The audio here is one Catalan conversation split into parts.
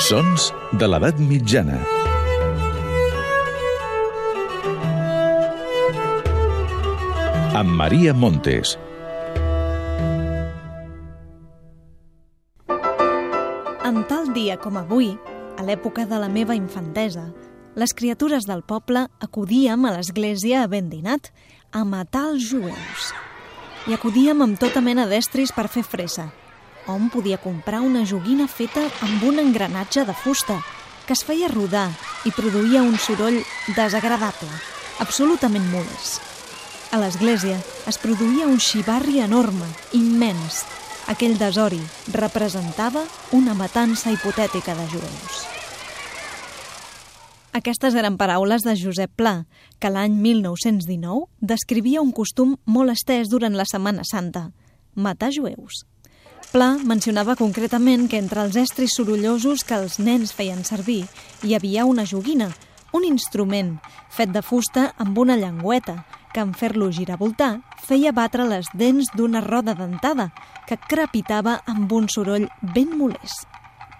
Sons de l'edat mitjana. Amb Maria Montes. En tal dia com avui, a l'època de la meva infantesa, les criatures del poble acudíem a l'església a ben dinat a matar els jueus. I acudíem amb tota mena d'estris per fer fressa. Hom podia comprar una joguina feta amb un engranatge de fusta que es feia rodar i produïa un soroll desagradable, absolutament molest. A l'església es produïa un xivarri enorme, immens. Aquell desori representava una matança hipotètica de jueus. Aquestes eren paraules de Josep Pla, que l'any 1919 descrivia un costum molt estès durant la Setmana Santa, matar jueus. Pla mencionava concretament que entre els estris sorollosos que els nens feien servir hi havia una joguina, un instrument fet de fusta amb una llengüeta, que en fer-lo giravoltar feia batre les dents d'una roda dentada que crepitava amb un soroll ben molest.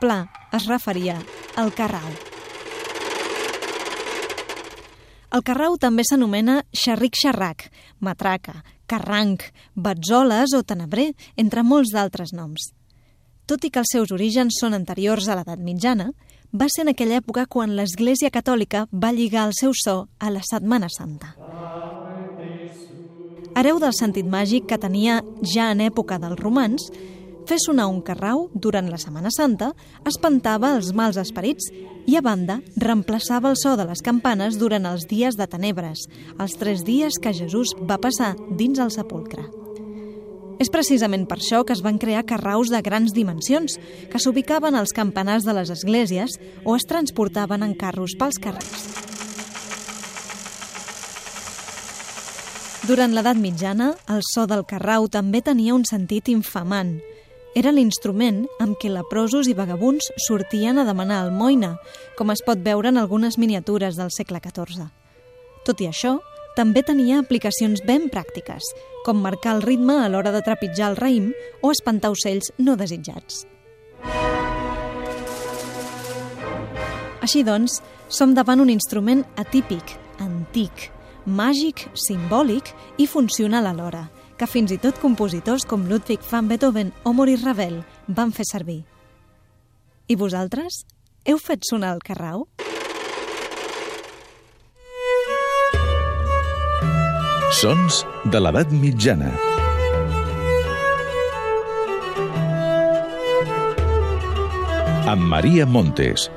Pla es referia al carrau. El carrau també s'anomena xerric-xerrac, matraca, carranc, batzoles o tenebrer, entre molts d'altres noms. Tot i que els seus orígens són anteriors a l'edat mitjana, va ser en aquella època quan l'Església Catòlica va lligar el seu so a la Setmana Santa. Hereu del sentit màgic que tenia ja en època dels romans, fer sonar un carrau durant la Setmana Santa espantava els mals esperits i, a banda, reemplaçava el so de les campanes durant els dies de tenebres, els tres dies que Jesús va passar dins el sepulcre. És precisament per això que es van crear carraus de grans dimensions, que s'ubicaven als campanars de les esglésies o es transportaven en carros pels carrers. Durant l'edat mitjana, el so del carrau també tenia un sentit infamant. Era l'instrument amb què leprosos i vagabunds sortien a demanar almoina, com es pot veure en algunes miniatures del segle XIV. Tot i això, també tenia aplicacions ben pràctiques, com marcar el ritme a l'hora de trepitjar el raïm o espantar ocells no desitjats. Així doncs, som davant un instrument atípic, antic, màgic, simbòlic i funcional alhora, que fins i tot compositors com Ludwig van Beethoven o Maurice Ravel van fer servir. I vosaltres? Heu fet sonar el carrau? Sons de l'edat mitjana. Amb Maria Montes.